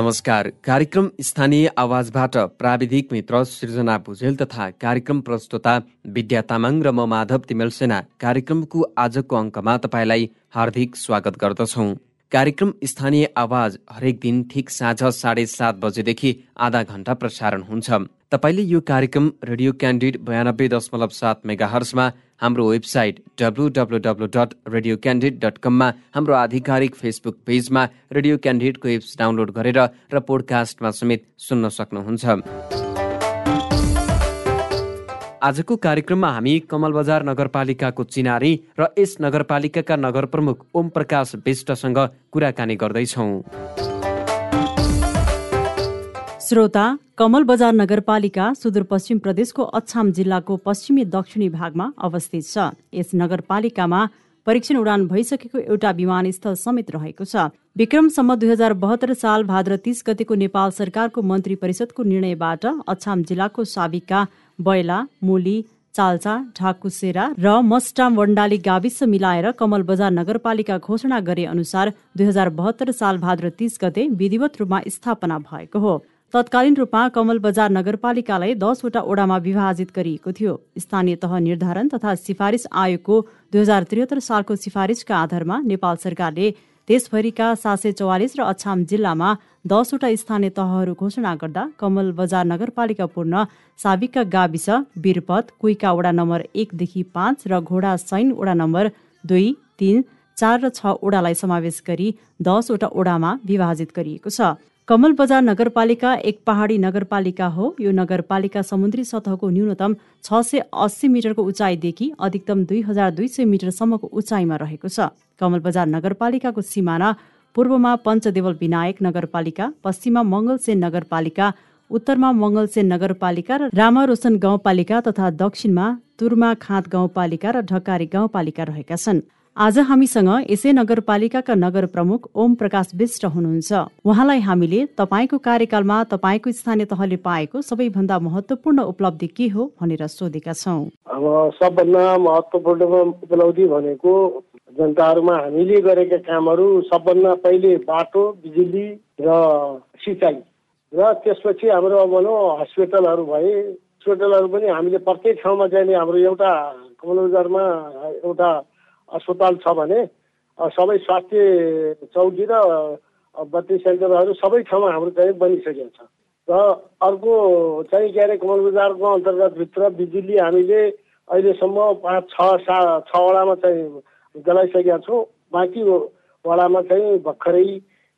नमस्कार। कार्यक्रम स्थानीय आवाजबाट प्राविधिक मित्र सृजना भुजेल तथा कार्यक्रम प्रस्तुता विद्या तामाङ र म माधव तिमेल सेना। कार्यक्रमको आजको अङ्कमा तपाईँलाई हार्दिक स्वागत गर्दछौ। कार्यक्रम स्थानीय आवाज हरेक दिन ठिक साँझ साढे सात बजेदेखि आधा घण्टा प्रसारण हुन्छ। तपाईँले यो कार्यक्रम रेडियो क्यान्डिड बयानब्बे दशमलव सात मेगा हर्समा हाम्रो website W W W dot radio candid dot कममा हाम्रो आधिकारिक फेसबुक पेजमा रेडियो क्यान्डिडेटको एप्स डाउनलोड गरेर र पोडकास्टमा समेत सुन्न सक्नुहुन्छ। आजको कार्यक्रममा हामी कमल बजार नगरपालिकाको चिनारी र यस नगरपालिकाका नगर प्रमुख ओम प्रकाश विष्टसँग कुराकानी गर्दैछौँ। श्रोता कमल बजार नगरपालिका सुदूरपश्चिम प्रदेशको अछाम जिल्लाको पश्चिमी दक्षिणी भागमा अवस्थित छ। यस नगरपालिकामा परीक्षण उडान भइसकेको एउटा विमानस्थल समेत रहेको छ। विक्रमसम्म दुई हजार बहत्तर साल भाद्र तीस गतिको नेपाल सरकारको मन्त्री परिषदको निर्णयबाट अछाम जिल्लाको साबिका बैला मुली चाल्चा ढाकुसेरा र मस्टाम वण्डाली गाविस मिलाएर कमल बजार नगरपालिका घोषणा गरे अनुसार दुई हजार बहत्तर साल भाद्र तीस गते विधिवत रूपमा स्थापना भएको हो। तत्कालीन रूपमा कमल बजार नगरपालिकालाई दसवटा ओडामा विभाजित गरिएको थियो। स्थानीय तह निर्धारण तथा सिफारिस आयोगको दुई हजार त्रिहत्तर सालको सिफारिसका आधारमा नेपाल सरकारले देशभरिका सात सय चौवालिस र अछाम जिल्लामा दसवटा स्थानीय तहहरू घोषणा गर्दा कमल बजार नगरपालिका पूर्ण साविका गाविस वीरपथ कुइका वडा नम्बर एकदेखि पाँच र घोडा सैन वडा नम्बर दुई तिन चार र छ ओडालाई समावेश गरी दसवटा ओडामा विभाजित गरिएको छ। कमल बजार नगरपालिका एक पहाडी नगरपालिका हो। यो नगरपालिका समुद्री सतहको न्यूनतम छ सय अस्सी मिटरको उचाइदेखि अधिकतम दुई हजार दुई सय मिटरसम्मको उचाइमा रहेको छ। कमल बजार नगरपालिकाको सिमाना पूर्वमा पञ्चदेवल विनायक नगरपालिका पश्चिममा मङ्गलसेन नगरपालिका उत्तरमा मङ्गलसेन नगरपालिका र रामारोशन गाउँपालिका तथा दक्षिणमा तुर्मा खाँत गाउँपालिका र ढकारी गाउँपालिका रहेका छन्। आज हामीसँग यसै नगरपालिकाका नगर प्रमुख ओम प्रकाश विष्ट हुनुहुन्छ। उहाँलाई हामीले तपाईँको कार्यकालमा तपाईँको स्थानीय तहले पाएको सबैभन्दा महत्वपूर्ण उपलब्धि के हो भनेर सोधेका छौँ। सबभन्दा महत्वपूर्ण उपलब्धि भनेको जनताहरूमा हामीले गरेका कामहरू सबभन्दा पहिले बाटो बिजुली र सिँचाइ। र त्यसपछि हाम्रो भनौँ हस्पिटलहरू भए हस्पिटलहरू पनि हामीले प्रत्येक ठाउँमा चाहिँ हाम्रो एउटा कमल बजारमा एउटा अस्पताल छ भने सबै स्वास्थ्य चौकी र बत्ती सेन्टरहरू सबै ठाउँमा हाम्रो चाहिँ बनिसकेको छ। र अर्को चाहिँ के अरे कमल बजारको अन्तर्गतभित्र बिजुली हामीले अहिलेसम्म पाँच छ सा छवटामा चाहिँ गलाइसकेका छौँ। बाँकी वडामा चाहिँ भर्खरै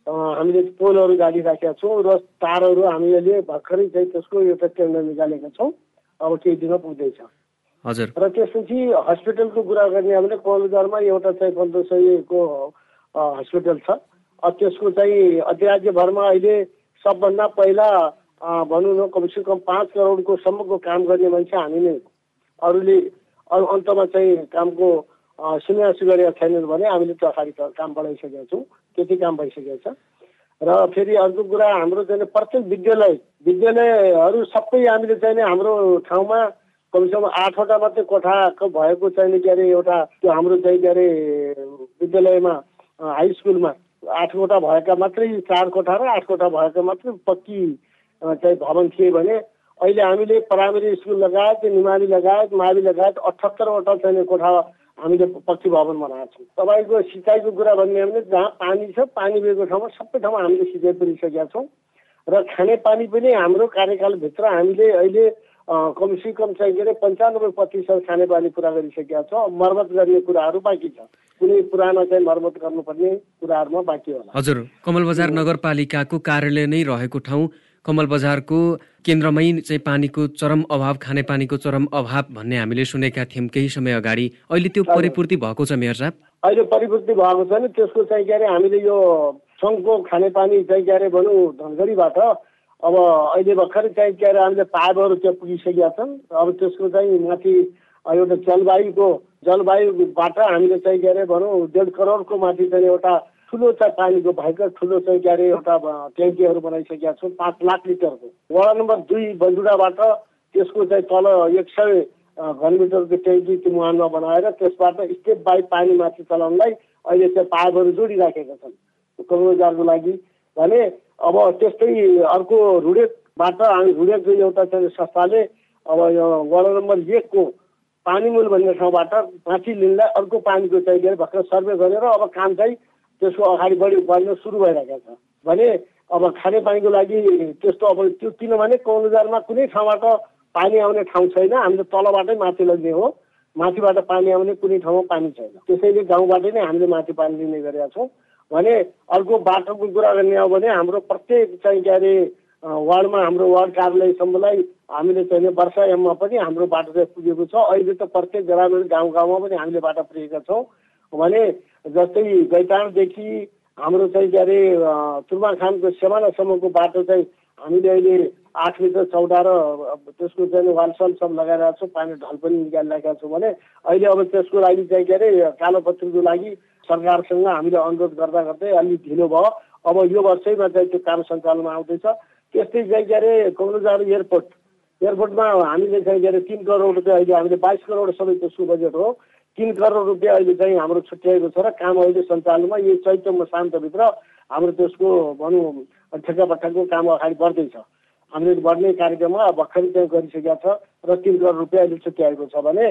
हामीले पोलहरू गाडिराखेका छौँ र तारहरू हामीले भर्खरै चाहिँ त्यसको एउटा टेन्डर निकालेका छौँ। अब केही दिन पुग्दैछ। हजुर। र त्यसपछि हस्पिटलको कुरा गर्ने हो भने एउटा चाहिँ पन्ध्र सयको हस्पिटल छ। त्यसको चाहिँ अधिराज्यभरमा अहिले सबभन्दा पहिला भनौँ न कमसे कम पाँच करोडको सम्मको काम गर्ने मान्छे हामी नै अरूले अरू अन्तमा चाहिँ कामको सुन्यासु गरेका छैनन् भने हामीले त्यो अगाडि काम बढाइसकेका छौँ। त्यति काम भइसकेको छ। र फेरि अर्को कुरा हाम्रो चाहिँ प्रत्येक विद्यालय विद्यालयहरू सबै हामीले चाहिँ हाम्रो ठाउँमा कमसेकम आठवटा मात्रै कोठाको भएको चाहिँ के अरे एउटा त्यो हाम्रो चाहिँ के अरे विद्यालयमा हाई स्कुलमा आठवटा भएका मात्रै चार कोठा र आठ कोठा भएका मात्रै पक्की चाहिँ भवन थिए भने अहिले हामीले प्राइमेरी स्कुल लगायत निमाली लगायत मावि लगायत अठहत्तरवटा चाहिँ कोठा हामीले पक्की भवन बनाएको छौँ। तपाईँको सिँचाइको कुरा भन्ने हो भने जहाँ पानी छ पानी भएको ठाउँमा सबै ठाउँमा हामीले सिँचाइ पुरिसकेका छौँ। र खानेपानी पनि हाम्रो कार्यकालभित्र हामीले अहिले कमसे कम चाहिँ के अरे पन्चानब्बे प्रतिशत खानेपानी पुरा गरिसकेका छ। मर्मत गर्ने कुराहरू बाँकी छ। कुनै पुरानो चाहिँ मर्मत गर्नुपर्ने कुराहरूमा बाँकी होला। हजुर कमल बजार नगरपालिकाको कार्यालय नै रहेको ठाउँ कमल बजारको केन्द्रमै चाहिँ पानीको चरम अभाव खानेपानीको चरम अभाव भन्ने हामीले सुनेका थियौँ केही समय अगाडि। अहिले त्यो परिपूर्ति भएको छ मेयर साहब? अहिले परिपूर्ति भएको छ नि त्यसको चाहिँ के अरे हामीले यो सङ्घको खानेपानी चाहिँ के अरे भनौँ धनगढीबाट अब अहिले भर्खरै चाहिँ के अरे हामीले पाइपहरू त्यहाँ पुगिसकेका छन्। अब त्यसको चाहिँ माथि एउटा जलवायुको जलवायुबाट हामीले चाहिँ के अरे भनौँ डेढ करोडको माथि चाहिँ एउटा ठुलो चाहिँ पानीको भयङ्कर ठुलो चाहिँ के अरे एउटा ट्याङ्कीहरू बनाइसकेका छौँ पाँच लाख लिटरको। वडा नम्बर दुई बजुडाबाट त्यसको चाहिँ तल एक सय घनमिटरको ट्याङ्की त्यो मुहानमा बनाएर त्यसबाट स्टेप बाई पानी माथि चलाउनलाई अहिले चाहिँ पाइपहरू जोडिराखेका छन्। करोजारको लागि भने अब त्यस्तै अर्को रुडेकबाट हामी रुडेकको एउटा चाहिँ संस्थाले अब यो वडा नम्बर एकको पानीमुल भन्ने ठाउँबाट माथि लिनलाई अर्को पानीको चाहिँ भर्खर सर्वे गरेर अब काम चाहिँ त्यसको अगाडि बढी बढ्न सुरु भइरहेको छ। भने अब खानेपानीको लागि त्यस्तो अब त्यो किनभने कौलुजारमा कुनै ठाउँबाट पानी आउने ठाउँ छैन। हामीले तलबाटै माथि लग्ने हो। माथिबाट पानी आउने कुनै ठाउँमा पानी छैन। त्यसैले गाउँबाटै नै हामीले माथि पानी लिने गरेका छौँ। भने अर्को बाटोको कुरा गर्ने हो भने हाम्रो प्रत्येक चाहिँ के अरे वार्डमा हाम्रो वार्ड कार्यालयसम्मलाई हामीले चाहिँ वर्षा एममा पनि हाम्रो बाटो चाहिँ पुगेको छ। अहिले त प्रत्येक ग्रामीण गाउँ गाउँमा पनि हामीले बाटो पुगेका छौँ। भने जस्तै गैताडदेखि हाम्रो चाहिँ के अरे तुर्माखानको सेमानासम्मको बाटो चाहिँ हामीले अहिले आठ मिटर चौडा र त्यसको चाहिँ वालसल सब लगाइरहेको छौँ पानी ढल पनि निकालिरहेका छौँ भने अहिले अब त्यसको लागि चाहिँ के अरे कालोपत्रीको लागि सरकारसँग हामीले अनुरोध गर्दा गर्दै अलिक ढिलो भयो। अब यो वर्षैमा चाहिँ त्यो काम सञ्चालनमा आउँदैछ। त्यस्तै चाहिँ के अरे कङ्ग्रेस एयरपोर्ट। एयरपोर्टमा हामीले चाहिँ के अरे तिन करोड रुपियाँ अहिले हामीले बाइस करोड सबै त्यसको बजेट हो। तिन करोड रुपियाँ अहिले चाहिँ हाम्रो छुट्याएको छ र काम अहिले सञ्चालनमा। यो चैत्र शान्तभित्र हाम्रो त्यसको भनौँ ठेक्कापट्टाको काम अगाडि बढ्दैछ। हामीले बढ्ने कार्यक्रममा भर्खरै चाहिँ गरिसकेका छ र तिन करोड रुपियाँ अहिले छुट्याएको छ भने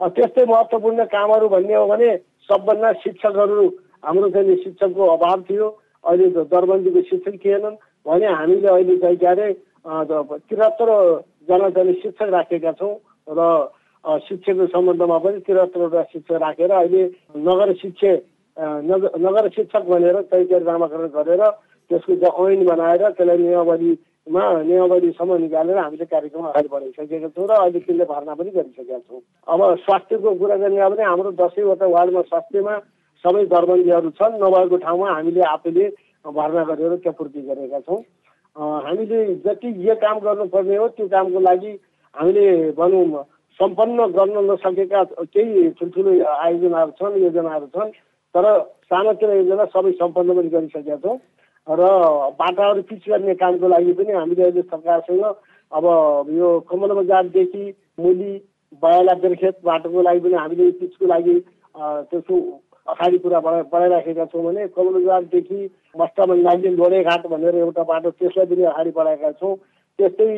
त्यस्तै महत्त्वपूर्ण कामहरू भन्ने हो भने सबभन्दा शिक्षकहरू हाम्रो चाहिँ शिक्षकको अभाव थियो। अहिले दरबन्दीको शिक्षक थिएनन् भने हामीले अहिले चाहिँ के अरे त्रिहत्तरजना चाहिँ शिक्षक राखेका छौँ र शिक्षकको सम्बन्धमा पनि त्रिहत्तरवटा शिक्षक राखेर अहिले नगर शिक्षक नगर शिक्षक भनेर चाहिँ नामाकरण गरेर त्यसको ऐन बनाएर त्यसलाई नियमावलीमा नियमावलीसम्म निकालेर हामीले कार्यक्रम अगाडि बढाइसकेका छौँ र अहिले त्यसले भर्ना पनि गरिसकेका छौँ। अब स्वास्थ्यको कुरा गर्ने हो भने हाम्रो दसैँवटा वार्डमा स्वास्थ्यमा सबै दरबन्दीहरू छन्। नभएको ठाउँमा हामीले आफैले भर्ना गरेर त्यो पूर्ति गरेका छौँ। हामीले जति यो काम गर्नुपर्ने हो त्यो कामको लागि हामीले भनौँ सम्पन्न गर्न नसकेका केही ठुल्ठुलो आयोजनाहरू छन् योजनाहरू छन् तर सानोतिनो योजना सबै सम्पन्न पनि गरिसकेका छौँ। र बाटाहरू पिच गर्ने कामको लागि पनि हामीले अहिले सरकारसँग अब यो कमल बजारदेखि मुली बयाला बेर्खेत बाटोको लागि पनि हामीले पिचको लागि त्यसको अगाडि कुरा बढाइ बढाइराखेका छौँ भने कमलबजारदेखि मस्तामन्दाली लोडेघाट भनेर एउटा बाटो त्यसलाई पनि अगाडि बढाएका छौँ। त्यस्तै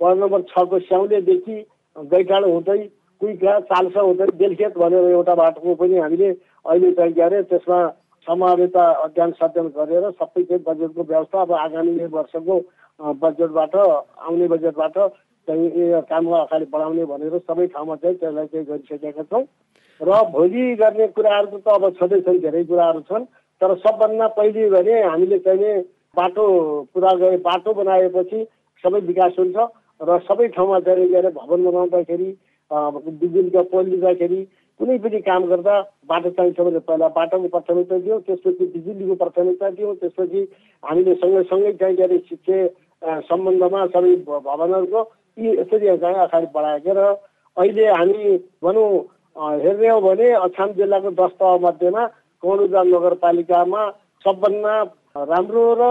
वार्ड नम्बर छको स्याउलेदेखि गैटाडो हुँदै कुइका चाल्सा हुँदै बेलखेत भनेर एउटा बाटोको पनि हामीले अहिले के अरे त्यसमा समावेश अध्ययन सध्ययन गरेर सबै चाहिँ बजेटको व्यवस्था अब आगामी वर्षको बजेटबाट आउने बजेटबाट चाहिँ कामलाई अगाडि बढाउने भनेर सबै ठाउँमा चाहिँ त्यसलाई चाहिँ गरिसकेका छौँ। र भोलि गर्ने कुराहरू त अब छँदैछन् धेरै कुराहरू छन् तर सबभन्दा पहिले भने हामीले चाहिँ बाटो पुरा गरे बाटो बनाएपछि सबै विकास हुन्छ। र सबै ठाउँमा के अरे भवन बनाउँदाखेरि बिजुलीका पोल लिँदाखेरि कुनै पनि काम गर्दा बाटो चाहिन्छ भने पहिला बाटोको प्राथमिकता दियौँ त्यसपछि बिजुलीको प्राथमिकता दियौँ त्यसपछि हामीले सँगैसँगै चाहिँ अरे शिक्षा सम्बन्धमा सबै भवनहरूको यी यसरी चाहिँ अगाडि बढाएको र अहिले हामी भनौँ हेर्ने हो भने अछाम जिल्लाको दस तह मध्येमा कौडुजा नगरपालिकामा सबभन्दा राम्रो र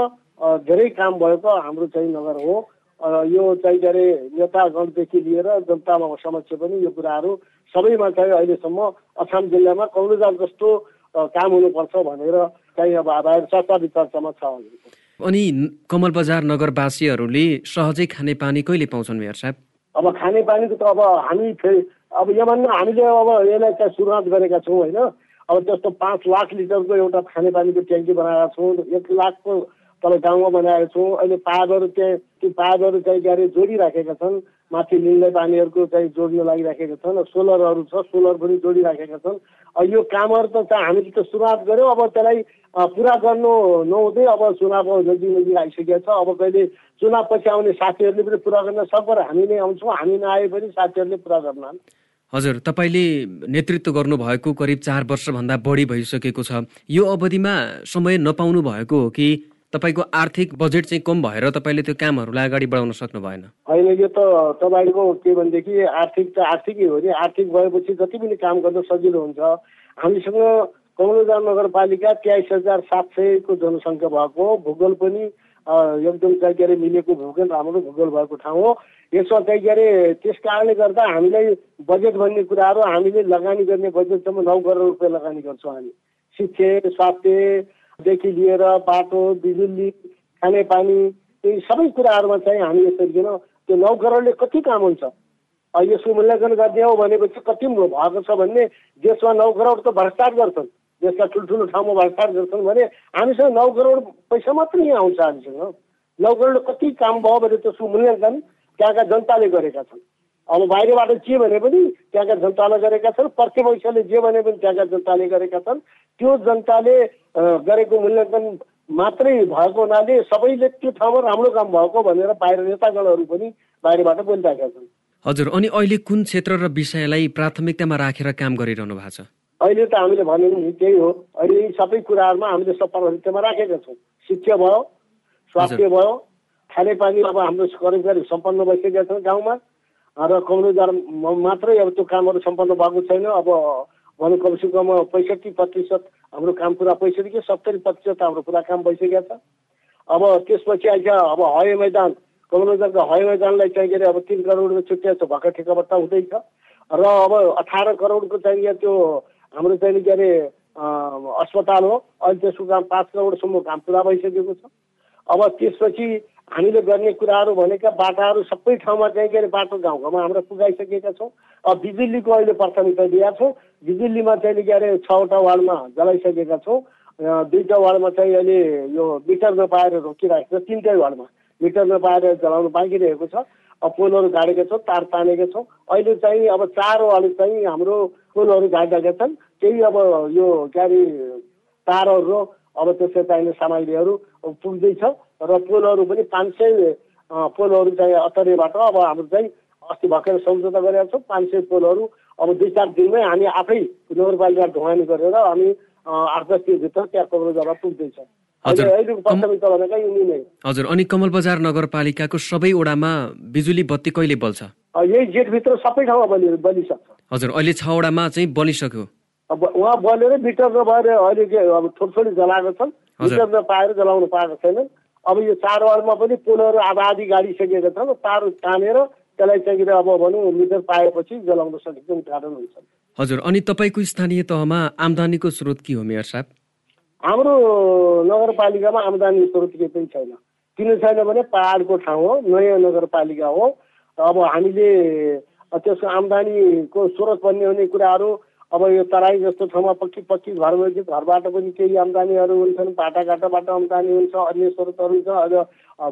धेरै काम भएको हाम्रो चाहिँ नगर हो। यो चाहिँ के अरे नेतागणदेखि लिएर जनतामा समक्ष पनि यो कुराहरू सबैमा चाहिँ अहिलेसम्म अछाम जिल्लामा कौडुजा जस्तो काम हुनुपर्छ भनेर चाहिँ अब चर्चा विचर्चामा छ अनि कमल बजार नगरवासीहरूले सहजै खाने पानी कहिले पाउँछन् मेयर साहब? अब खाने पानीको त अब हामी फेरि अब योभन्दा हामीले अब यसलाई चाहिँ सुरुवात गरेका छौँ होइन। अब जस्तो पाँच लाख लिटरको एउटा खानेपानीको ट्याङ्की बनाएका छौँ एक लाखको तल गाउँमा बनाएका छौँ। अहिले पाइपहरू चाहिँ त्यो पाइपहरू चाहिँ के अरे जोडिराखेका छन्। माथि लिङ्गै पानीहरूको चाहिँ जोड्न लागिराखेका छन्। सोलरहरू छ सोलर पनि जोडिराखेका छन्। यो कामहरू त हामीले त सुरुवात गऱ्यौँ। अब त्यसलाई पुरा गर्नु नहुँदै अब चुनाव नजिक नजिक आइसकेको छ। अब कहिले चुनाव पछि आउने साथीहरूले पनि पुरा गर्न सक्छ हामी नै आउँछौँ। हामी नआए पनि साथीहरूले पुरा गर्न हजुर तपाईँले नेतृत्व गर्नुभएको करिब चार वर्षभन्दा बढी भइसकेको छ। यो अवधिमा समय नपाउनु भएको हो कि तपाईँको आर्थिक बजेट चाहिँ कम भएर तपाईँले त्यो कामहरूलाई अगाडि बढाउन सक्नु भएन होइन यो त तपाईँको के भनेदेखि आर्थिक त आर्थिकै हो नि। आर्थिक भएपछि जति पनि काम गर्न सजिलो हुन्छ। हामीसँग कमलजा नगरपालिका तेइस हजार सात सयको जनसङ्ख्या भएको भूगोल पनि एकदम चाहिँ के अरे मिलेको भूगोल राम्रो भूगोल भएको ठाउँ हो। यसमा चाहिँ के अरे त्यस कारणले गर्दा हामीलाई बजेट भन्ने कुराहरू हामीले लगानी गर्ने बजेटसम्म नौ करोड रुपियाँ लगानी गर्छौँ हामी। शिक्षा स्वास्थ्यदेखि लिएर बाटो बिजुली खानेपानी यी सबै कुराहरूमा चाहिँ हामी यसरी किन त्यो नौ करोडले कति काम हुन्छ। यसको मूल्याङ्कन गर्ने हो भनेपछि कति भएको छ भन्ने देशमा नौ करोड त भ्रष्टाचार गर्छन्। देशका ठुल्ठुलो ठाउँमा भ्रष्टाचार गर्छन् भने हामीसँग नौ करोड पैसा मात्रै यहाँ आउँछ हामीसँग। नौ करोड कति काम भयो भने त्यसको मूल्याङ्कन त्यहाँका जनताले गरेका छन्। अब बाहिरबाट जे भने पनि त्यहाँका जनताले गरेका छन् प्रत्यपक्षले जे भने पनि त्यहाँका जनताले गरेका छन्। त्यो जनताले गरेको मूल्याङ्कन मात्रै भएको हुनाले सबैले त्यो ठाउँमा राम्रो काम भएको भनेर बाहिर नेतागणहरू पनि बाहिरबाट बोलिरहेका छन्। हजुर अनि अहिले कुन क्षेत्र र विषयलाई प्राथमिकतामा राखेर काम गरिरहनु भएको छ? अहिले त हामीले भन्यौँ नि त्यही हो। अहिले यी सबै कुराहरूमा हामीले सब प्राथमिकतामा राखेका छौँ। शिक्षा भयो स्वास्थ्य भयो खानेपानी अब हाम्रो करिब सम्पन्न भइसकेका छन् गाउँमा। र कमजोर मात्रै अब त्यो कामहरू सम्पन्न भएको छैन। अब भनौँ कमसेकम पैँसठी प्रतिशत हाम्रो काम पुरा भइसक्यो सत्तरी प्रतिशत हाम्रो पुरा काम भइसकेको छ। अब त्यसपछि आइज अब हवाई मैदान कमलबजारको हवाई मैदानलाई चाहिँ के अरे अब तिन करोडको छुट्टिया छ भर्खर ठेकापट्टा हुँदैछ। र अब अठार करोडको चाहिँ त्यो हाम्रो चाहिँ के अरे अस्पताल हो। अहिले त्यसको काम पाँच करोडसम्म काम पुरा भइसकेको छ। अब त्यसपछि हामीले गर्ने कुराहरू भनेका बाटाहरू सबै ठाउँमा चाहिँ के अरे बाटो गाउँ गाउँमा हाम्रो पुगाइसकेका छौँ। अब बिजुलीको अहिले प्राथमिकता दिएका छौँ। बिजुलीमा चाहिँ के अरे छवटा वार्डमा जलाइसकेका छौँ। दुईवटा वार्डमा चाहिँ अहिले यो मिटर नपाएर रोकिराखेको छ। तिनटै वार्डमा मिटर नपाएर जलाउनु बाँकी रहेको छ। अब पोलहरू गाडेका छौँ तार तानेका छौँ। अहिले चाहिँ अब चार वार्ड चाहिँ हाम्रो पोलहरू गाडिरहेका छन् केही अब यो के अरे तारहरू अब त्यसै चाहिने सामग्रीहरू पुग्दैछ र पोलहरू पनि पाँच सय पोलहरू चाहिँ अत्तरेबाट अब हाम्रो चाहिँ अस्ति भर्खर सम्झौता गरेका छौँ पाँच सय पोलहरू अब दुई चार दिनमै हामी आफै नगरपालिका ढुवानी गरेर हामी आठ दस दिनभित्र त्यहाँ कभरेजमा पुग्दैछ। हजुर। अनि कमल बजार नगरपालिकाको सबै वडामा बिजुली बत्ती कहिले बल्छ? यही जेठभित्र सबै ठाउँमा बलि बलिसक्छ। हजुर अहिले छवटामा चाहिँ बलिसक्यो। अब उहाँ बलेर मिटर नभएर अहिले के अब थोरै जलाएको छन्। मिटर नपाएर जलाउनु पाएको छैन अब यो चाडबाडमा पनि पोलहरू अब आधी गाडिसकेका छन्। तार तानेर त्यसलाई चाहिँ अब भनौँ मिटर पाएपछि जलाउन सकिन्छ उद्घाटन हुन्छ। हजुर अनि तपाईँको स्थानीय तहमा आम्दानीको स्रोत के हो मेयर साहब? हाम्रो नगरपालिकामा आम्दानी स्रोत केही पनि छैन। किन छैन भने पाहाडको ठाउँ हो नयाँ नगरपालिका हो। अब हामीले त्यसको आम्दानीको स्रोत बन्ने हुने कुराहरू अब यो तराई जस्तो ठाउँमा पक्की पक्की घर भएको घरबाट पनि केही आम्दानीहरू हुन्छन् बाटाघाटाबाट आम्दानी हुन्छ अन्य स्रोतहरू हुन्छ अझ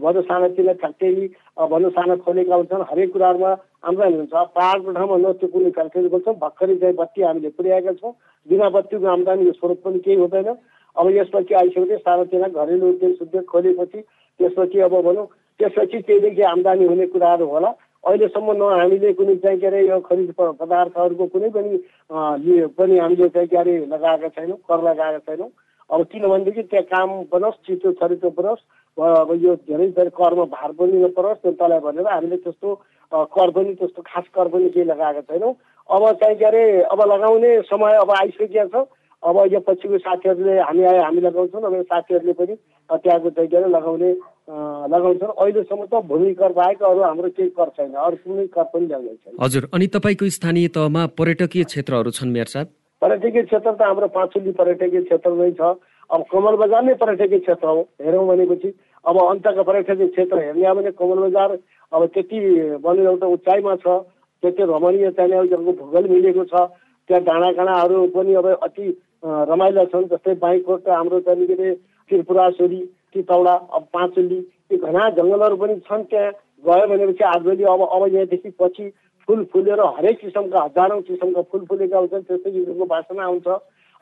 भनौँ सानातिना फ्याक्ट्री भनौँ साना खोलेका हुन्छन्। हरेक कुराहरूमा आम्दानी हुन्छ। पाहाडको ठाउँमा न त्यो कुनै फ्याक्ट्री गर्छौँ भर्खरै चाहिँ बत्ती हामीले पुर्याएका छौँ। बिना बत्तीको आम्दानीको स्रोत पनि केही हुँदैन। अब यसपछि आइसकेपछि सानातिना घरेलु उद्योग सुद्योग खोलेपछि त्यसपछि अब भनौँ त्यसपछि त्यहीदेखि आम्दानी हुने कुराहरू होला। अहिलेसम्म न हामीले कुनै चाहिँ के अरे यो खरिद पदार्थहरूको कुनै पनि पनि हामीले चाहिँ के अरे लगाएका छैनौँ कर लगाएका छैनौँ। अब किनभनेदेखि त्यहाँ काम बनोस् छिटो छरिटो परोस् अब यो धेरै धेरै करमा भार पनि नपरोस् जनतालाई भनेर हामीले त्यस्तो कर पनि त्यस्तो खास कर पनि केही लगाएका छैनौँ। अब चाहिँ के अरे अब लगाउने समय अब आइसकेको छ। अब यो पछिको साथीहरूले हामी हामी लगाउँछौँ। अब साथीहरूले पनि त्यहाँको चाहिँ के अरे लगाउने लगाउँछन् अहिलेसम्म त भूमि कर बाहेक अरू हाम्रो केही कर छैन। अरू कुनै कर पनि ल्याउने छैन। हजुर अनि तपाईँको स्थानीय तहमा पर्यटकीय क्षेत्रहरू छन् मेयर साहब? पर्यटकीय क्षेत्र त हाम्रो पाँचुली पर्यटकीय क्षेत्र नै छ। अब कमल बजार नै पर्यटकीय क्षेत्र हो हेरौँ भनेपछि। अब अन्तको पर्यटकीय क्षेत्र हेर्ने हो भने कमल बजार अब त्यति भनौँ एउटा उचाइमा छ। त्यति रमणीय चाहिने भूगोल मिलेको छ। त्यहाँ डाँडा काँडाहरू पनि अब अति रमाइला छन्। जस्तै बाइककोट हाम्रो अरे त्रिपुरासुरी चितौडा अब पाँचुली ती घना जङ्गलहरू पनि छन् त्यहाँ। गयो भनेपछि आजभोलि अब अब यहाँदेखि पछि फुल फुलेर हरेक किसिमका हजारौँ किसिमका फुल फुलेका हुन्छन् त्यस्तै किसिमको बासना आउँछ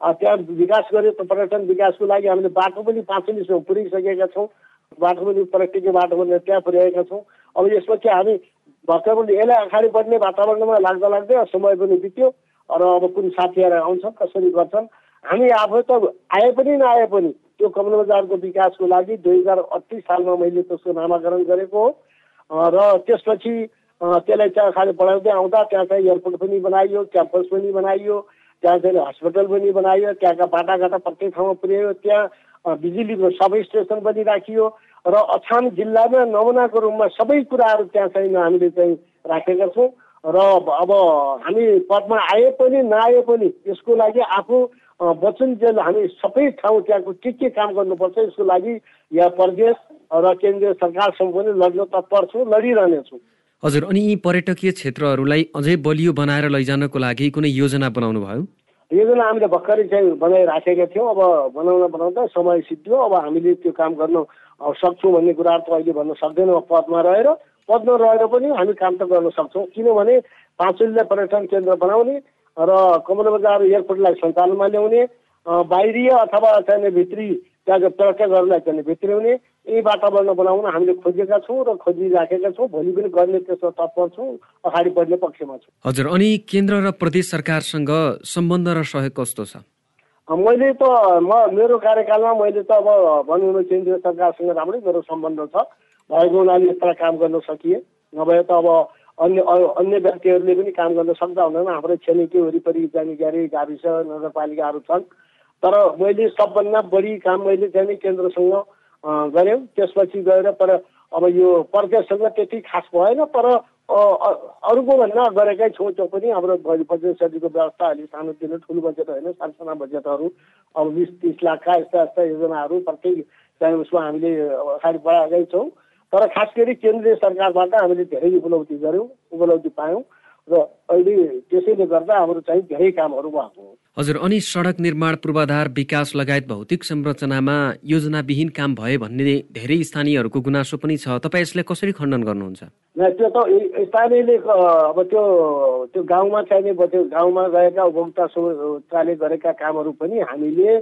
त्यहाँ विकास गऱ्यो त पर्यटन विकासको लागि हामीले बाटो पनि पाँचुलीसम्म पुऱ्याइसकेका छौँ। बाटो पनि पर्यटकीय बाटो भनेर त्यहाँ पुर्याएका छौँ। अब यसपछि हामी भर्खर पनि यसलाई अगाडि बढ्ने वातावरणमा लाग्दा लाग्दै समय पनि बित्यो। र अब कुन साथीहरू आउँछन् कसरी गर्छन् हामी आफै त आए पनि नआए पनि त्यो कमल बजारको विकासको लागि दुई हजार अठतिस सालमा मैले त्यसको नामाकरण गरेको हो। र त्यसपछि त्यसलाई चाहिँ खालि बढाउँदै आउँदा त्यहाँ चाहिँ एयरपोर्ट पनि बनाइयो क्याम्पस पनि बनाइयो त्यहाँ चाहिँ हस्पिटल पनि बनाइयो त्यहाँका बाटाघाटा प्रत्येक ठाउँमा पुर्यायो त्यहाँ बिजुलीको सब स्टेसन पनि राखियो। र अछाम जिल्लामा नमुनाको रूपमा सबै कुराहरू त्यहाँ चाहिँ हामीले चाहिँ राखेका छौँ। र अब हामी पदमा आए पनि नआए पनि यसको लागि आफू वचनजेल हामी सबै ठाउँ त्यहाँको के के काम गर्नुपर्छ यसको लागि यहाँ प्रदेश र केन्द्रीय सरकारसँग पनि लड्न तत्पर छु लडिरहनेछु हजुर अनि यी पर्यटकीय क्षेत्रहरूलाई अझै बलियो बनाएर लैजानको लागि कुनै योजना बनाउनु भयो? योजना हामीले भर्खरै चाहिँ बनाइराखेका थियौँ। अब बनाउन बनाउँदा समय सिद्धियो। अब हामीले त्यो काम गर्न सक्छौँ भन्ने कुराहरू त अहिले भन्न सक्दैनौँ। पदमा रहेर पदमा रहेर पनि हामी काम त गर्न सक्छौँ। किनभने पाँचुलीलाई पर्यटन केन्द्र बनाउने र कमल बजार एयरपोर्टलाई सञ्चालनमा ल्याउने बाहिरी अथवा चाहिँ भित्री त्यहाँको पर्यटकहरूलाई चाहिँ भित्र्याउने यही वातावरण बनाउन हामीले खोजेका छौँ र खोजिराखेका छौँ। भोलि पनि गर्ने त्यसमा तत्पर छौँ अगाडि बढ्ने पक्षमा छौँ। हजुर अनि केन्द्र र प्रदेश सरकारसँग सम्बन्ध र सहयोग कस्तो छ? मैले त म मेरो कार्यकालमा मैले त अब भनौँ न केन्द्रीय सरकारसँग राम्रै मेरो सम्बन्ध छ। भएको हुनाले यस्ता काम गर्न सकिए। नभए त अब अन्य अन्य व्यक्तिहरूले पनि काम गर्न सक्दा हुँदैन। हाम्रो छिमेकी वरिपरि जाने ग्यारे गाविस नगरपालिकाहरू छन्। तर मैले सबभन्दा बढी काम मैले चाहिँ केन्द्रसँग गऱ्यौँ त्यसपछि गएर तर अब यो प्रदेशसँग त्यति खास भएन तर अरूको भन्दा गरेकै छौँ त्यो पनि हाम्रो बजेट व्यवस्था अलिक सानोतिनो ठुलो बजेट होइन सानसाना बजेटहरू अब बिस तिस लाखका यस्ता यस्ता योजनाहरू प्रत्येक चाहिँ उसमा हामीले अगाडि बढाएकै छौँ। तर खास गरी केन्द्रीय सरकारबाट हामीले धेरै उपलब्धि गऱ्यौँ उपलब्धि पायौँ र अहिले त्यसैले गर्दा हाम्रो चाहिँ धेरै कामहरू भएको हो। हजुर अनि सडक निर्माण पूर्वाधार विकास लगायत भौतिक संरचनामा योजनाविहीन काम भए भन्ने धेरै स्थानीयहरूको गुनासो पनि छ। तपाईँ यसलाई कसरी खण्डन गर्नुहुन्छ? त्यो त स्थानीयले अब त्यो त्यो गाउँमा चाहिने त्यो गाउँमा गएका उपभोक्ताले गरेका कामहरू पनि हामीले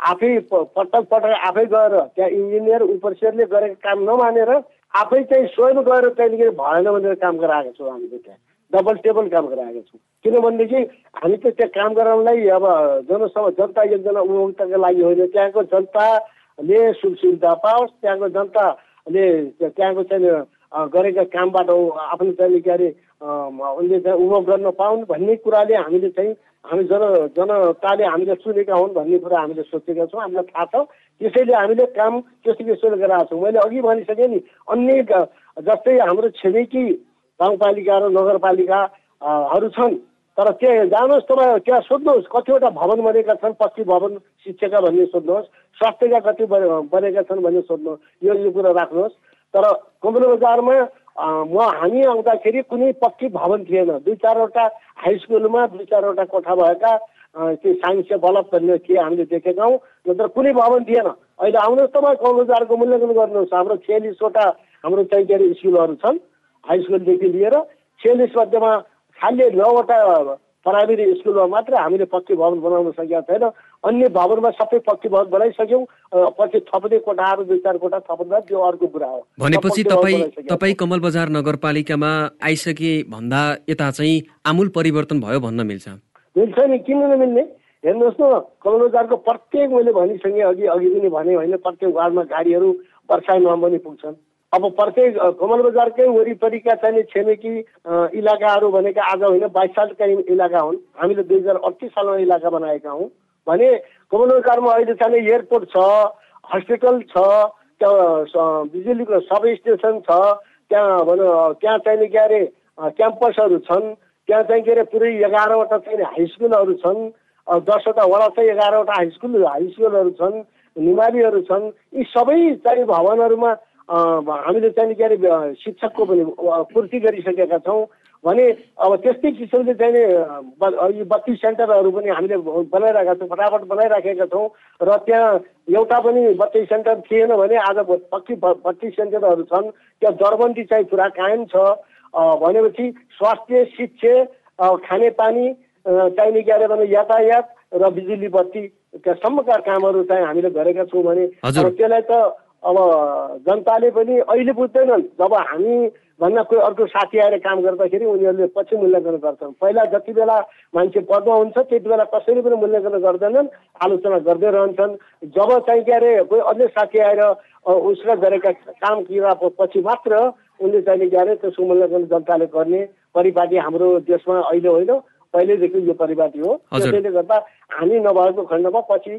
आफै पटक पटक आफै गएर त्यहाँ इन्जिनियर उपरिसरले गरेको काम नमानेर आफै चाहिँ स्वयं गएर त्यहाँदेखि भएन भनेर काम गराएको छौँ हामीले त्यहाँ। डबल टेबल काम गराएको छौँ। किनभनेदेखि हामी त त्यहाँ काम गराउनलाई अब जनसभा जनता एकजना उपभोक्ताको लागि होइन। त्यहाँको जनताले सुख सुविधा पाओस् त्यहाँको जनताले त्यहाँको चाहिँ गरेका कामबाट आफ्नो चाहिँ के अरे उनले उपभोग गर्न पाउन् भन्ने कुराले हामीले चाहिँ हामी जन जनताले हामीले सुनेका हुन् भन्ने कुरा हामीले सोचेका छौँ हामीलाई थाहा छ। त्यसैले हामीले काम त्यस्तो त्यस्तो गराएको छौँ। मैले अघि भनिसकेँ नि अन्य जस्तै हाम्रो छिमेकी गाउँपालिका र नगरपालिकाहरू छन् तर त्यहाँ जानुहोस् तपाईँ त्यहाँ सोध्नुहोस् कतिवटा भवन बनेका छन् पक्की भवन शिक्षाका भन्ने सोध्नुहोस् स्वास्थ्यका कति बनेका छन् भन्ने सोध्नुहोस् यो यो कुरा राख्नुहोस्। तर कमल बजारमा म हामी आउँदाखेरि कुनै पक्की भवन थिएन। दुई चारवटा हाई स्कुलमा दुई चारवटा कोठा भएका त्यो साइन्स बल्ब भन्ने थिए हामीले देखेका हौँ नत्र कुनै भवन थिएन। अहिले आउनुहोस् तपाईँ बजारको मूल्याङ्कन गर्नुहोस्। हाम्रो छ्यालिसवटा हाम्रो चाहिँ स्कुलहरू छन् हाई स्कुलदेखि लिएर छ्यालिस मध्येमा खालि नौवटा प्राइमेरी स्कुलमा मात्र हामीले पक्की भवन बनाउन सकेका छैन। अन्य भवनमा सबै पक्की भवन बनाइसक्यौँ। पछि थप्ने कोठाहरू दुई चार कोठा थप्दा त्यो अर्को कुरा हो। भनेपछि तपाईँ तपाईँ कमल बजार नगरपालिकामा आइसके भन्दा यता चाहिँ आमूल परिवर्तन भयो भन्न मिल्छ। मिल्छ नि किन नमिल्ने? हेर्नुहोस् न कमल बजारको प्रत्येक मैले भनिसकेँ अघि अघि पनि भने होइन प्रत्येक वार्डमा गाडीहरू वर्षाइमा पनि पुग्छन्। अब प्रत्येक कमल बजारकै वरिपरिका चाहिँ छिमेकी इलाकाहरू भनेका आज होइन बाइस सालका इलाका हुन्। हामीले दुई हजार अडतिस सालमा इलाका बनाएका हौँ। भने कमल बजारमा अहिले चाहिँ एयरपोर्ट छ हस्पिटल छ त्यहाँ बिजुलीको सब स्टेसन छ त्यहाँ भनौँ त्यहाँ चाहिँ के अरे क्याम्पसहरू छन्। त्यहाँ चाहिँ के अरे पुरै एघारवटा चाहिँ हाई स्कुलहरू छन्। दसवटा वडा चाहिँ एघारवटा हाई स्कुल हाई स्कुलहरू छन् निमालीहरू छन्। यी सबै चाहिँ भवनहरूमा हामीले चाहिँ के अरे शिक्षकको पनि पूर्ति गरिसकेका छौँ। भने अब त्यस्तै किसिमले चाहिँ यो बत्ती सेन्टरहरू पनि हामीले बनाइरहेका छौँ फटाफट बनाइराखेका छौँ। र त्यहाँ एउटा पनि बत्ती सेन्टर थिएन भने आज पक्की बत्ती सेन्टरहरू छन्। त्यहाँ दरबन्दी चाहिँ पुरा कायम छ। भनेपछि स्वास्थ्य शिक्षा खानेपानी चाहिने के अरे भने यातायात र बिजुली बत्ती सम्मका कामहरू चाहिँ हामीले गरेका छौँ भने त्यसलाई त अब जनताले पनि अहिले बुझ्दैनन्। जब हामी भन्दा कोही अर्को साथी आएर काम गर्दाखेरि उनीहरूले पछि मूल्याङ्कन गर्छन्। पहिला जति बेला मान्छे पदमा हुन्छ त्यति बेला कसैले पनि मूल्याङ्कन गर्दैनन्। आलोचना गर्दै रहन्छन्। जब चाहिँ के अरे कोही अन्य साथी आएर उसले गरेका काम किरा पछि मात्र उनले चाहिँ के अरे त्यसको मूल्याङ्कन जनताले गर्ने परिपाटी हाम्रो देशमा अहिले होइन। पहिल्यैदेखि यो परिपाटी हो। त्यसैले गर्दा हामी नभएको खण्डमा पछि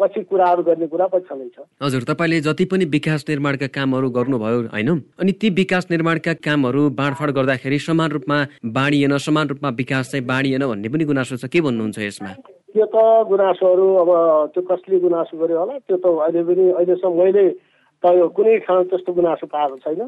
पछि कुराहरू गर्ने कुरा पछि छँदैछ हजुर तपाईँले जति पनि विकास निर्माणका कामहरू गर्नुभयो होइन? अनि ती विकास निर्माणका कामहरू बाँडफाँड गर्दाखेरि समान रूपमा बाँडिएन समान रूपमा विकास चाहिँ बाँडिएन भन्ने पनि गुनासो छ। के भन्नुहुन्छ यसमा? त्यो त गुनासोहरू अब त्यो कसले गुनासो गर्यो होला? त्यो त अहिले पनि अहिलेसम्म मैले त कुनै ठाउँ त्यस्तो गुनासो पाएको छैन।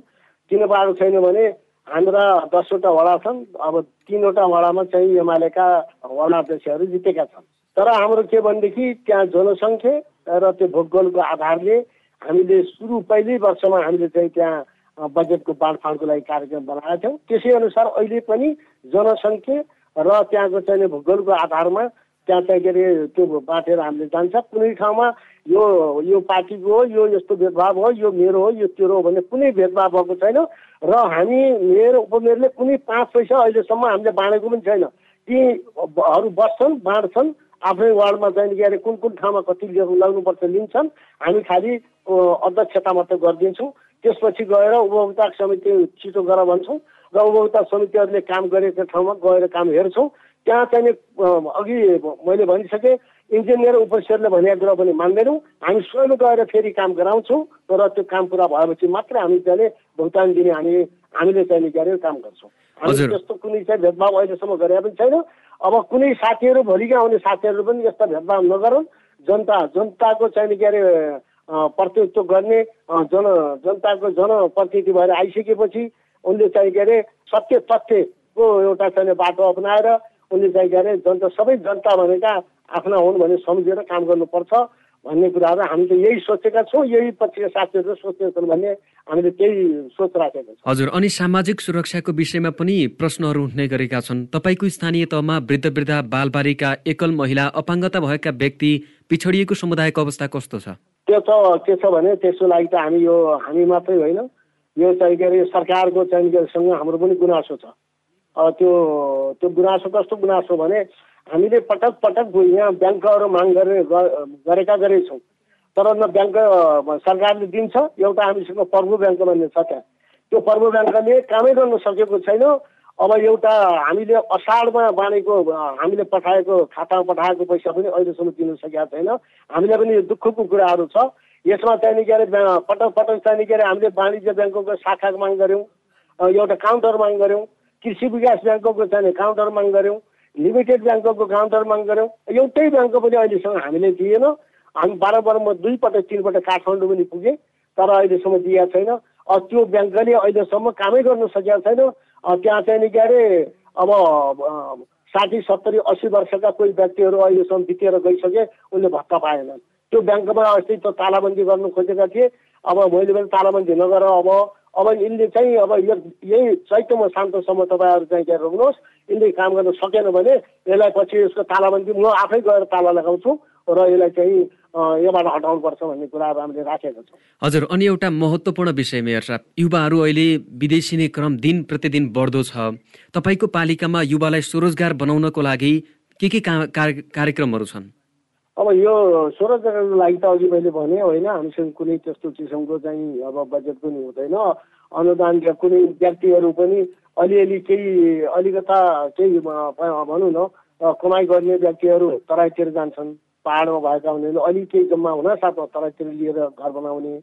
किन पाएको छैन भने हाम्रा दसवटा वडा छन् अब तिनवटा वडामा चाहिँ एमालेका वडा अध्यक्षहरू जितेका छन्। तर हाम्रो के भनेदेखि त्यहाँ जनसङ्ख्या र त्यो भूगोलको आधारले हामीले सुरु पहिल्यै वर्षमा हामीले चाहिँ त्यहाँ बजेटको बाँडफाँडको लागि कार्यक्रम बनाएका थियौँ। त्यसै अनुसार अहिले पनि जनसङ्ख्या र त्यहाँको चाहिँ भूगोलको आधारमा त्यहाँ चाहिँ के अरे त्यो बाँटेर हामीले जान्छ। कुनै ठाउँमा यो यो पार्टीको हो यो यस्तो भेदभाव हो यो मेरो हो यो तेरो हो भन्ने कुनै भेदभाव भएको छैन। र हामी मेयर उपमेयरले कुनै पाँच पैसा अहिलेसम्म हामीले बाँडेको पनि छैन। तीहरू बस्छन् बाँड्छन् आफ्नै वार्डमा चाहिँ के अरे कुन कुन ठाउँमा कति लगाउनुपर्छ लिन्छन्। हामी खालि अध्यक्षता मात्रै गरिदिन्छौँ। त्यसपछि गएर उपभोक्ता समिति छिटो गर भन्छौँ र उपभोक्ता समितिहरूले काम गरेको ठाउँमा गएर काम हेर्छौँ। त्यहाँ चाहिँ अघि मैले भनिसकेँ इन्जिनियर उपस्थितले भनेको कुरा पनि मान्दैनौँ। हामी स्वयं गएर फेरि काम गराउँछौँ तर त्यो काम पुरा भएपछि मात्रै हामी चाहिँ भुक्तान दिने हामी हामीले चाहिँ अरे काम गर्छौँ। हामी त्यस्तो कुनै चाहिँ भेदभाव अहिलेसम्म गरे पनि छैन। अब कुनै साथीहरू भोलिका आउने साथीहरू पनि यस्ता भेदभाव नगरौँ जनता जनताको चाहिँ के अरे प्रतिनिधित्व गर्ने जन जनताको जनप्रतिनिधि भएर आइसकेपछि उनले चाहिँ के अरे सत्य तथ्यको एउटा चाहिँ बाटो अप्नाएर उनले चाहिँ के अरे जनता सबै जनता भनेका आफ्ना हुन् भने सम्झेर काम गर्नुपर्छ भन्ने कुराहरू हामी त यही सोचेका छौँ यही पछिका साथीहरू सोचेका छन् भन्ने हामीले त्यही सोच राखेका छौँ। हजुर अनि सामाजिक सुरक्षाको विषयमा पनि प्रश्नहरू उठ्ने गरेका छन्। तपाईँको स्थानीय तहमा वृद्ध वृद्ध बालबालिका एकल महिला अपाङ्गता भएका व्यक्ति पिछडिएको समुदायको अवस्था कस्तो छ? त्यो त के छ भने त्यसको लागि त हामी यो हामी मात्रै होइन। यो चाहिँ के अरे सरकारको चाहिँ सँग हाम्रो पनि गुनासो छ। त्यो त्यो गुनासो कस्तो गुनासो भने हामीले पटक पटक यहाँ ब्याङ्कहरू माग गरे गरेका गरेछौँ। तर न ब्याङ्क सरकारले दिन्छ एउटा हामीसँग पर्व ब्याङ्क भन्ने छ त्यहाँ। त्यो पर्व ब्याङ्कले कामै गर्न सकेको छैन। अब एउटा हामीले असाढमा बाँडेको हामीले पठाएको खातामा पठाएको पैसा पनि अहिलेसम्म दिन सकेका छैन। हामीलाई पनि दुःखको कुराहरू छ। यसमा चाहिँ के अरे पटक पटक चाहिँ के अरे हामीले वाणिज्य ब्याङ्कको शाखा माग गऱ्यौँ। एउटा काउन्टर माग गऱ्यौँ। कृषि विकास ब्याङ्कको चाहिँ काउन्टर माग गऱ्यौँ लिमिटेड ब्याङ्कको काउन्टर माग गऱ्यौँ एउटै ब्याङ्कको पनि अहिलेसम्म हामीले दिएन हामी बाह्र म दुईपटक तिनपटक काठमाडौँ पनि पुगेँ तर अहिलेसम्म दिएको छैन त्यो ब्याङ्कले अहिलेसम्म कामै गर्न सकेको छैन त्यहाँ चाहिँ नि के अरे अब साठी सत्तरी अस्सी वर्षका कोही व्यक्तिहरू अहिलेसम्म बितेर गइसके उनले भत्ता पाएनन् त्यो ब्याङ्कमा अस्ति त तालाबन्दी गर्नु खोजेका थिए अब मैले पनि तालाबन्दी नगर अब अब यिनले चाहिँ अब यही चैत्यमा शान्तसम्म तपाईँहरू चाहिँ त्यहाँ रोक्नुहोस्। यिनले काम गर्न सकेन भने यसलाई पछि यसको तालाबन्दी म आफै गएर ताला लगाउँछु र यसलाई चाहिँ योबाट हटाउनुपर्छ भन्ने कुराहरू हामीले राखेका छौँ। हजुर अनि एउटा महत्त्वपूर्ण विषय मेयर साहब युवाहरू अहिले विदेशी क्रम दिन प्रतिदिन बढ्दो छ। तपाईँको पालिकामा युवालाई स्वरोजगार बनाउनको लागि के के कार्यक्रमहरू छन्? अब यो स्वरोजगारको लागि त अघि मैले भने होइन हामीसँग कुनै त्यस्तो किसिमको चाहिँ अब बजेट पनि हुँदैन। अनुदान कुनै व्यक्तिहरू पनि अलिअलि केही अलिकता केही भनौँ न कमाइ गर्ने व्यक्तिहरू तराईतिर जान्छन्। पाहाडमा भएका हुनेले अलिक केही जम्मा हुन साथ तराईतिर लिएर घर बनाउने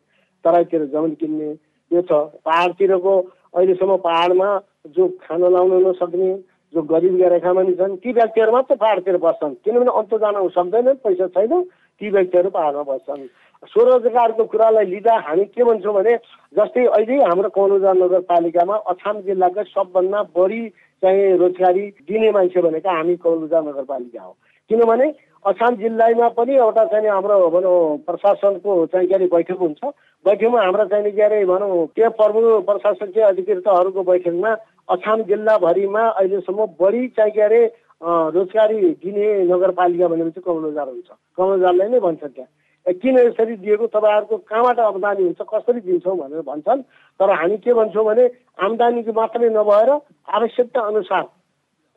तराईतिर जमिन किन्ने यो छ। पाहाडतिरको अहिलेसम्म पाहाडमा जो खाना लाउन नसक्ने जो गरिबी रेखामा नि छन् ती व्यक्तिहरू मात्रै पाहाडतिर बस्छन्। किनभने अन्त जान सक्दैनन् पैसा छैन ती व्यक्तिहरू पाहाडमा बस्छन्। स्वरोजगारको कुरालाई लिँदा हामी के भन्छौँ भने जस्तै अहिले हाम्रो कौलुजा नगरपालिकामा अछाम जिल्लाकै सबभन्दा बढी चाहिँ रोजगारी दिने मान्छे भनेको हामी कौलुजा नगरपालिका हो। किनभने अछाम जिल्लामा पनि एउटा चाहिँ हाम्रो भनौँ प्रशासनको चाहिँ के अरे बैठक हुन्छ। बैठकमा हाम्रो चाहिँ के अरे भनौँ त्यो प्रमुख प्रशासकीय अधिकृतहरूको बैठकमा अछाम जिल्लाभरिमा अहिलेसम्म बढी चाहिँ के अरे रोजगारी दिने नगरपालिका भनेपछि कमलोजार हुन्छ। कमलोजारलाई नै भन्छ त्यहाँ। किन यसरी दिएको? तपाईँहरूको कहाँबाट आमदानी हुन्छ? कसरी दिन्छौँ भनेर भन्छन्। तर हामी के भन्छौँ भने आम्दानीको मात्रै नभएर आवश्यकता अनुसार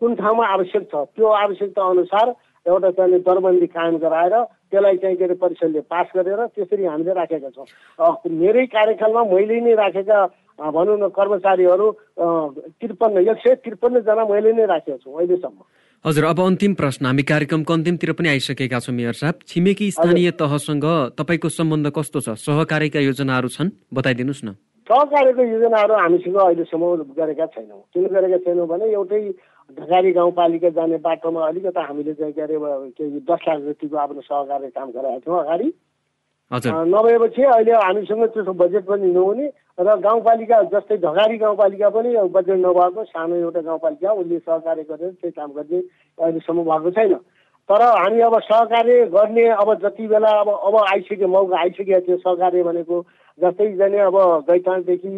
कुन ठाउँमा आवश्यक छ त्यो आवश्यकता अनुसार एउटा चाहिँ दरबन्दी कायम गराएर त्यसलाई चाहिँ के अरे परिषदले पास गरेर त्यसरी हामीले राखेका छौँ। मेरै कार्यकालमा मैले नै राखेका भनौँ न कर्मचारीहरू त्रिपन्न एक सय त्रिपन्नजना मैले नै राखेको छु अहिलेसम्म। हजुर अब अन्तिम प्रश्न। हामी कार्यक्रमको अन्तिमतिर पनि आइसकेका छौँ मेयर साहब। छिमेकी स्थानीय तहसँग तपाईँको सम्बन्ध कस्तो छ? सहकारीका योजनाहरू छन्? बताइदिनुहोस् न। सहकारीको योजनाहरू हामीसँग अहिलेसम्म गरेका छैनौँ। किन गरेका छैनौँ भने एउटै ढकारी गाउँपालिका जाने बाटोमा अलिकता हामीले चाहिँ के अरे के दस लाख जतिको आफ्नो सहकारी काम गराएका थियौँ अगाडि। नभएपछि अहिले हामीसँग त्यसको बजेट पनि नहुने र गाउँपालिका जस्तै ढगारी गाउँपालिका पनि बजेट नभएको सानो एउटा गाउँपालिका उसले सहकार्य गरेर त्यही काम गर्ने अहिलेसम्म भएको छैन। तर हामी अब सहकार्य गर्ने अब जति बेला अब अब आइसक्यो मौका आइसकेको थियो सहकार्य भनेको जस्तै जाने अब गैतानदेखि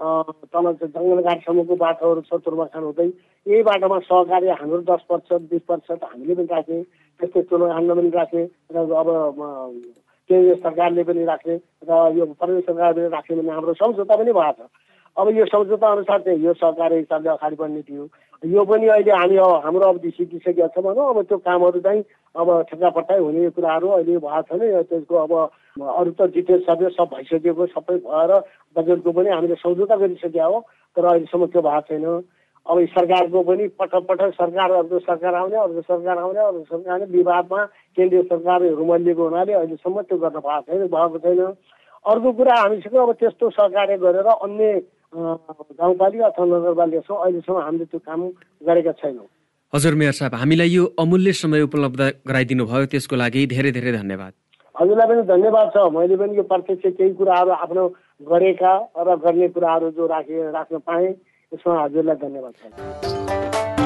तल जङ्गलघाटसम्मको बाटोहरू छ तुर्माखान हुँदै यही बाटोमा सहकार्य हाम्रो दस प्रतिशत बिस प्रतिशत हामीले पनि राख्ने त्यस्तै हान्न पनि राख्ने र अब केन्द्रीय सरकारले पनि राख्ने र यो प्रदेश सरकारले राख्ने भन्ने हाम्रो सम्झौता पनि भएको छ। अब यो सम्झौता अनुसार चाहिँ यो सरकारी हिसाबले अगाडि बढ्ने थियो। यो पनि अहिले हामी अब हाम्रो अवधि सिकिसकेका छ भनौँ। अब त्यो कामहरू चाहिँ अब ठेक्कापट्टाइ हुने कुराहरू अहिले भएको छैन। त्यसको अब अरू त डिटेल्स सबै सब भइसकेको सबै भएर बजेटको पनि हामीले सम्झौता गरिसकेका हो तर अहिलेसम्म त्यो भएको छैन। अब सरकारको पनि पटक पटक सरकार अर्को सरकार आउने अर्को सरकार आउने अर्को सरकार आउने विवादमा केन्द्रीय सरकारहरू रुमलिएको हुनाले अहिलेसम्म त्यो गर्न भएको छैन भएको छैन। अर्को कुरा हामीसँग अब त्यस्तो सहकार्य गरेर अन्य गाउँपालिका अथवा नगरपालिका छौँ अहिलेसम्म हामीले त्यो काम गरेका छैनौँ। हजुर मेयर साहब हामीलाई यो अमूल्य समय उपलब्ध गराइदिनु भयो त्यसको लागि धेरै धेरै धन्यवाद। हजुरलाई पनि धन्यवाद छ। मैले पनि यो प्रत्यक्ष केही कुराहरू आफ्नो गरेका र गर्ने कुराहरू जो राखे राख्न पाएँ यसमा हजुरलाई धन्यवाद छ।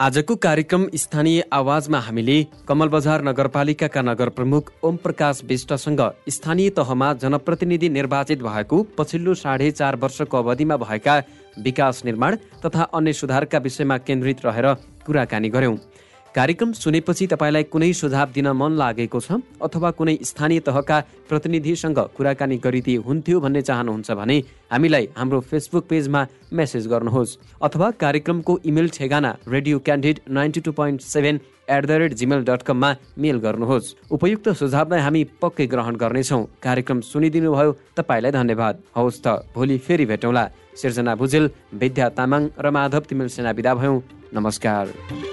आजको कार्यक्रम स्थानीय आवाजमा हामीले कमल बजार नगरपालिकाका नगर प्रमुख ओम प्रकाश विष्टसँग स्थानीय तहमा जनप्रतिनिधि निर्वाचित भएको पछिल्लो साढे चार वर्षको अवधिमा भएका विकास निर्माण तथा अन्य सुधारका विषयमा केन्द्रित रहेर कुराकानी गर्यौं कार्यक्रम सुनेपछि तपाईँलाई कुनै सुझाव दिन मन लागेको छ अथवा कुनै स्थानीय तहका प्रतिनिधिसँग कुराकानी गरिदिए हुन्थ्यो भन्ने चाहनुहुन्छ भने हामीलाई हाम्रो फेसबुक पेजमा मेसेज गर्नुहोस् अथवा कार्यक्रमको इमेल ठेगाना radio candid ninety two point seven at the rate Gmail dot कममा मेल गर्नुहोस्। उपयुक्त सुझावलाई हामी पक्कै ग्रहण गर्नेछौँ। कार्यक्रम सुनिदिनु भयो तपाईँलाई धन्यवाद। हवस् त भोलि फेरि भेटौँला। सिर्जना भुजेल विद्या तामाङ र माधव तिमेल सेना विदा भयौँ। नमस्कार।